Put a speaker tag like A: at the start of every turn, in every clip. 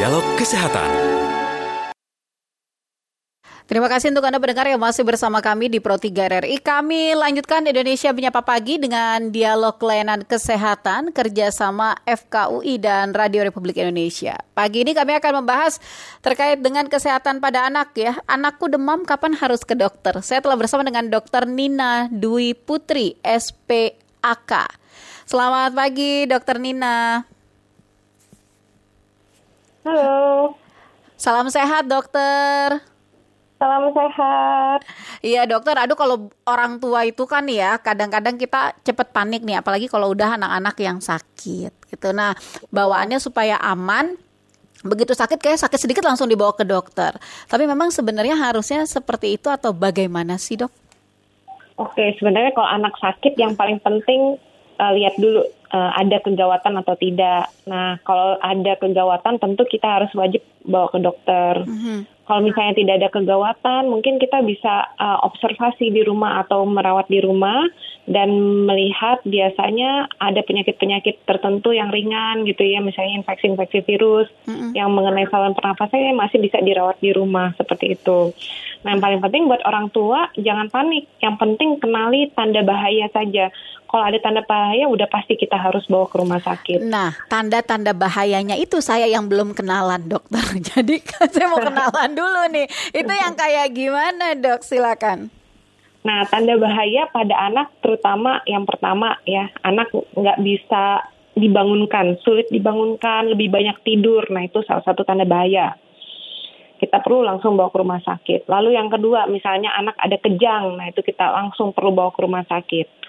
A: Dialog Kesehatan.
B: Terima kasih untuk Anda pendengar yang masih bersama kami di Pro 3 RRI. Kami lanjutkan Indonesia Menyapa Pagi dengan dialog layanan kesehatan kerjasama FKUI dan Radio Republik Indonesia. Pagi ini kami akan membahas terkait dengan kesehatan pada anak ya. Anakku demam, kapan harus ke dokter? Saya telah bersama dengan Dokter Nina Dwi Putri, SPAK. Selamat pagi, Dokter Nina.
C: Halo.
B: Salam sehat, dokter.
C: Salam sehat.
B: Iya dokter, aduh kalau orang tua itu kan ya kadang-kadang kita cepet panik nih, apalagi kalau udah anak-anak yang sakit gitu. Nah bawaannya supaya aman, begitu sakit kayak sakit sedikit langsung dibawa ke dokter. Tapi memang sebenarnya harusnya seperti itu atau bagaimana sih dok?
C: Oke, sebenarnya kalau anak sakit yang paling penting uh, lihat dulu uh, ada kegawatan atau tidak. Nah, kalau ada kegawatan tentu kita harus wajib bawa ke dokter. Mm -hmm. Kalau misalnya tidak ada kegawatan, mungkin kita bisa uh, observasi di rumah atau merawat di rumah dan melihat biasanya ada penyakit-penyakit tertentu yang ringan gitu ya, misalnya infeksi-infeksi virus mm-hmm. yang mengenai saluran pernafasan yang masih bisa dirawat di rumah seperti itu. Nah, yang paling penting buat orang tua jangan panik. Yang penting kenali tanda bahaya saja kalau ada tanda bahaya udah pasti kita harus bawa ke rumah sakit.
B: Nah, tanda-tanda bahayanya itu saya yang belum kenalan dokter. Jadi saya mau kenalan dulu nih. Itu yang kayak gimana dok? Silakan.
C: Nah, tanda bahaya pada anak terutama yang pertama ya, anak nggak bisa dibangunkan, sulit dibangunkan, lebih banyak tidur. Nah, itu salah satu tanda bahaya. Kita perlu langsung bawa ke rumah sakit. Lalu yang kedua, misalnya anak ada kejang, nah itu kita langsung perlu bawa ke rumah sakit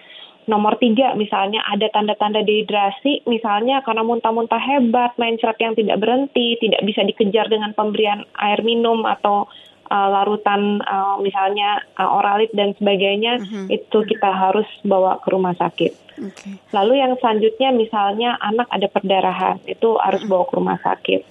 C: Nomor tiga, misalnya ada tanda-tanda dehidrasi, misalnya karena muntah-muntah hebat, main yang tidak berhenti, tidak bisa dikejar dengan pemberian air minum atau uh, larutan uh, misalnya uh, oralit dan sebagainya, uh -huh. itu kita harus bawa ke rumah sakit. Okay. Lalu yang selanjutnya misalnya anak ada perdarahan, itu harus bawa ke rumah sakit.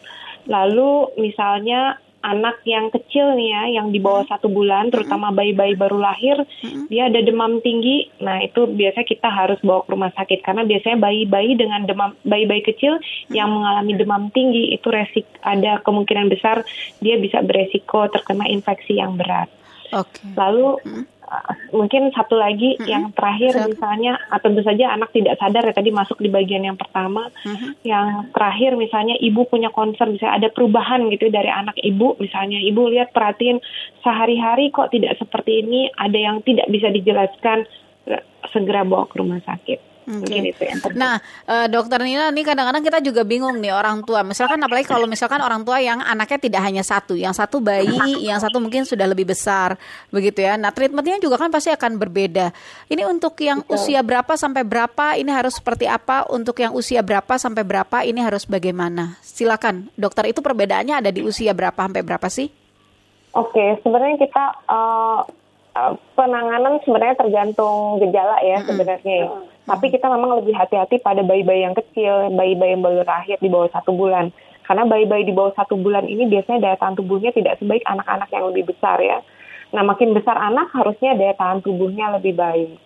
C: Lalu misalnya anak yang kecil nih ya, yang di bawah hmm. satu bulan, terutama bayi-bayi baru lahir, hmm. dia ada demam tinggi. Nah itu biasanya kita harus bawa ke rumah sakit karena biasanya bayi-bayi dengan demam, bayi-bayi kecil hmm. yang mengalami demam tinggi itu resik ada kemungkinan besar dia bisa beresiko terkena infeksi yang berat. Okay. Lalu hmm mungkin satu lagi mm-hmm. yang terakhir misalnya tentu saja anak tidak sadar ya tadi masuk di bagian yang pertama mm-hmm. yang terakhir misalnya ibu punya concern misalnya ada perubahan gitu dari anak ibu misalnya ibu lihat perhatiin sehari-hari kok tidak seperti ini ada yang tidak bisa dijelaskan segera bawa ke rumah sakit
B: Okay. itu yang Nah, uh, dokter Nina nih kadang-kadang kita juga bingung nih orang tua. Misalkan apalagi kalau misalkan orang tua yang anaknya tidak hanya satu, yang satu bayi, yang satu mungkin sudah lebih besar, begitu ya. Nah, treatmentnya juga kan pasti akan berbeda. Ini untuk yang Betul. usia berapa sampai berapa ini harus seperti apa? Untuk yang usia berapa sampai berapa ini harus bagaimana? Silakan, dokter itu perbedaannya ada di usia berapa sampai berapa sih?
C: Oke, sebenarnya kita uh, penanganan sebenarnya tergantung gejala ya sebenarnya ya. Tapi kita memang lebih hati-hati pada bayi-bayi yang kecil, bayi-bayi yang baru lahir di bawah satu bulan. Karena bayi-bayi di bawah satu bulan ini biasanya daya tahan tubuhnya tidak sebaik anak-anak yang lebih besar ya. Nah makin besar anak harusnya daya tahan tubuhnya lebih baik.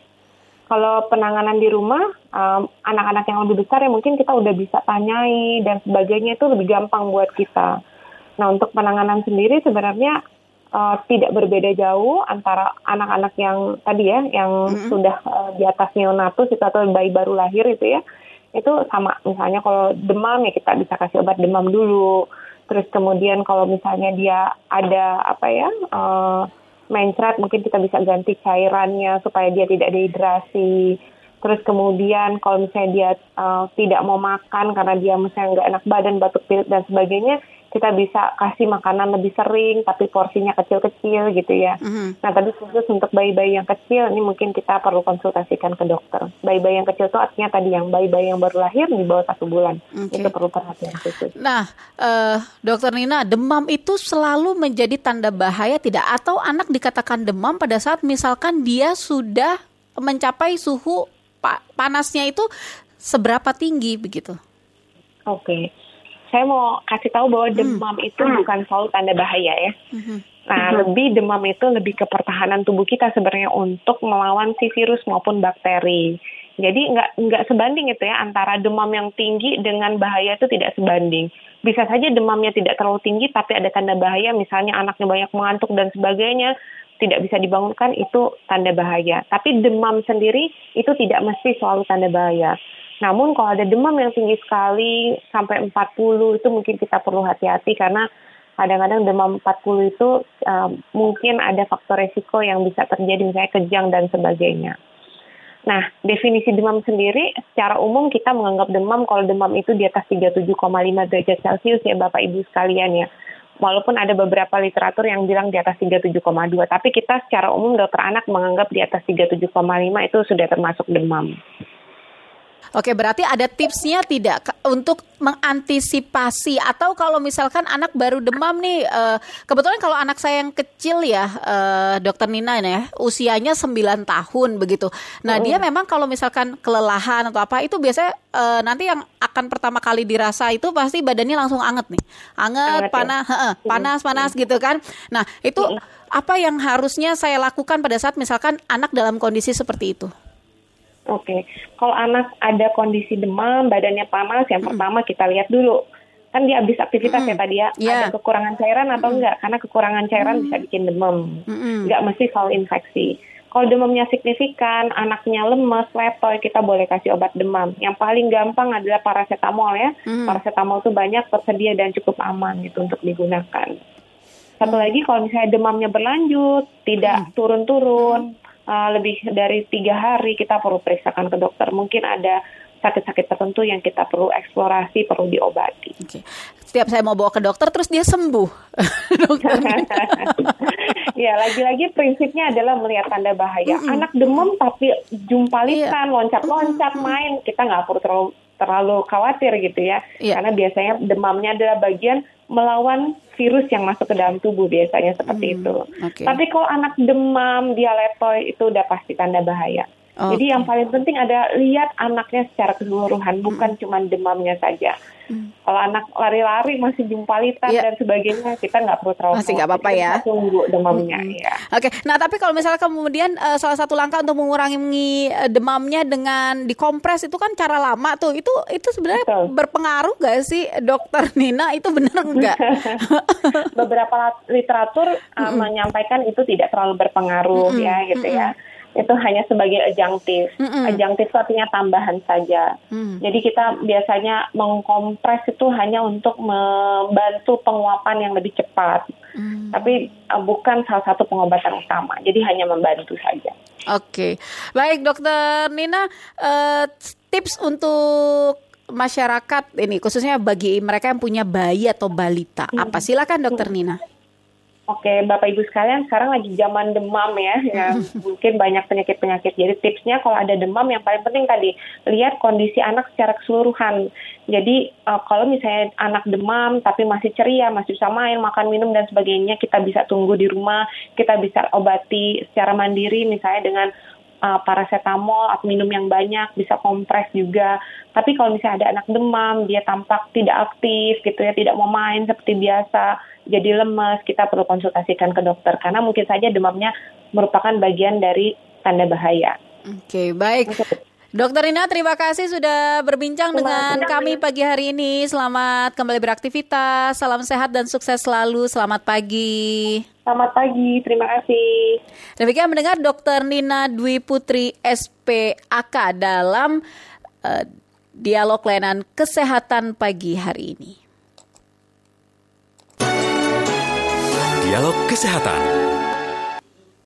C: Kalau penanganan di rumah, anak anak-anak yang lebih besar ya mungkin kita udah bisa tanyai dan sebagainya itu lebih gampang buat kita. Nah untuk penanganan sendiri sebenarnya uh, tidak berbeda jauh antara anak-anak yang tadi ya yang mm-hmm. sudah uh, di atas neonatus itu atau bayi baru lahir itu ya itu sama. Misalnya kalau demam ya kita bisa kasih obat demam dulu. Terus kemudian kalau misalnya dia ada apa ya uh, mencret mungkin kita bisa ganti cairannya supaya dia tidak dehidrasi. Terus kemudian kalau misalnya dia uh, tidak mau makan karena dia misalnya nggak enak badan batuk pilek dan sebagainya kita bisa kasih makanan lebih sering tapi porsinya kecil-kecil gitu ya. Mm-hmm. Nah tapi khusus untuk bayi-bayi yang kecil ini mungkin kita perlu konsultasikan ke dokter. Bayi-bayi yang kecil itu artinya tadi yang bayi-bayi yang baru lahir di bawah satu bulan okay. itu perlu perhatian khusus.
B: Nah, uh, dokter Nina, demam itu selalu menjadi tanda bahaya tidak? Atau anak dikatakan demam pada saat misalkan dia sudah mencapai suhu pa- panasnya itu seberapa tinggi begitu?
C: Oke. Okay saya mau kasih tahu bahwa hmm. demam hmm. itu bukan selalu tanda bahaya ya. Hmm. Nah, hmm. lebih demam itu lebih ke pertahanan tubuh kita sebenarnya untuk melawan si virus maupun bakteri. Jadi nggak nggak sebanding itu ya antara demam yang tinggi dengan bahaya itu tidak sebanding. Bisa saja demamnya tidak terlalu tinggi tapi ada tanda bahaya misalnya anaknya banyak mengantuk dan sebagainya tidak bisa dibangunkan itu tanda bahaya. Tapi demam sendiri itu tidak mesti selalu tanda bahaya. Namun kalau ada demam yang tinggi sekali sampai 40 itu mungkin kita perlu hati-hati karena kadang-kadang demam 40 itu uh, mungkin ada faktor resiko yang bisa terjadi misalnya kejang dan sebagainya. Nah, definisi demam sendiri secara umum kita menganggap demam kalau demam itu di atas 37,5 derajat Celcius ya Bapak Ibu sekalian ya. Walaupun ada beberapa literatur yang bilang di atas 37,2, tapi kita secara umum dokter anak menganggap di atas 37,5 itu sudah termasuk demam.
B: Oke, berarti ada tipsnya tidak untuk mengantisipasi atau kalau misalkan anak baru demam nih, uh, kebetulan kalau anak saya yang kecil ya, uh, dokter Nina ya, usianya 9 tahun begitu. Nah, dia memang kalau misalkan kelelahan atau apa itu biasanya uh, nanti yang akan pertama kali dirasa itu pasti badannya langsung anget nih. Anget, panas, ya? panas, panas gitu kan. Nah, itu apa yang harusnya saya lakukan pada saat misalkan anak dalam kondisi seperti itu?
C: Oke, okay. kalau anak ada kondisi demam, badannya panas, yang mm. pertama kita lihat dulu kan dia habis aktivitas mm. ya tadi ya, yeah. ada kekurangan cairan atau mm. enggak? Karena kekurangan cairan mm. bisa bikin demam, mm. enggak mesti selalu infeksi. Kalau demamnya signifikan, anaknya lemes, letoy, kita boleh kasih obat demam. Yang paling gampang adalah paracetamol ya. Mm. Paracetamol itu banyak tersedia dan cukup aman gitu untuk digunakan. Satu lagi kalau misalnya demamnya berlanjut, tidak turun-turun, uh, lebih dari tiga hari kita perlu periksakan ke dokter. Mungkin ada sakit-sakit tertentu yang kita perlu eksplorasi, perlu diobati.
B: Okay. Setiap saya mau bawa ke dokter, terus dia sembuh.
C: ya, lagi-lagi prinsipnya adalah melihat tanda bahaya. Mm -hmm. Anak demam tapi jumpalitan, yeah. loncat-loncat, main, kita nggak perlu terlalu terlalu khawatir gitu ya, yeah. karena biasanya demamnya adalah bagian melawan virus yang masuk ke dalam tubuh biasanya seperti hmm, itu. Okay. Tapi kalau anak demam, dia letoy itu udah pasti tanda bahaya. Okay. Jadi yang paling penting ada lihat anaknya secara keseluruhan, bukan cuma demamnya saja. Hmm. Kalau anak lari-lari masih jumpalitan yeah. dan sebagainya, kita nggak perlu terlalu
B: masih nggak apa-apa ya.
C: Tunggu demamnya hmm. ya.
B: Oke, okay. nah tapi kalau misalnya kemudian uh, salah satu langkah untuk mengurangi uh, demamnya dengan dikompres itu kan cara lama tuh, itu itu sebenarnya Betul. berpengaruh gak sih, dokter Nina? Itu benar nggak?
C: Beberapa literatur uh, mm menyampaikan itu tidak terlalu berpengaruh mm -hmm. ya, gitu mm -hmm. ya itu hanya sebagai adjunktif. Mm -hmm. Adjunktif itu artinya tambahan saja. Mm. Jadi kita biasanya mengkompres itu hanya untuk membantu penguapan yang lebih cepat. Mm. Tapi uh, bukan salah satu pengobatan utama. Jadi hanya membantu saja.
B: Oke. Okay. Baik, Dokter Nina, uh, tips untuk masyarakat ini khususnya bagi mereka yang punya bayi atau balita. Mm. Apa silakan Dokter mm. Nina?
C: Oke, Bapak Ibu sekalian, sekarang lagi zaman demam ya, ya mungkin banyak penyakit-penyakit. Jadi tipsnya kalau ada demam yang paling penting tadi lihat kondisi anak secara keseluruhan. Jadi uh, kalau misalnya anak demam tapi masih ceria, masih bisa main, makan, minum dan sebagainya, kita bisa tunggu di rumah, kita bisa obati secara mandiri misalnya dengan uh, paracetamol atau minum yang banyak, bisa kompres juga. Tapi kalau misalnya ada anak demam, dia tampak tidak aktif gitu ya, tidak mau main seperti biasa jadi lemas, kita perlu konsultasikan ke dokter karena mungkin saja demamnya merupakan bagian dari tanda bahaya.
B: Oke, okay, baik. Dokter Rina, terima kasih sudah berbincang terima dengan kami pagi hari ini. Selamat kembali beraktivitas, salam sehat dan sukses selalu. Selamat pagi.
C: Selamat pagi, terima kasih.
B: Demikian mendengar Dokter Nina Dwi Putri SPAK dalam uh, dialog layanan kesehatan pagi hari ini.
A: Dialog Kesehatan.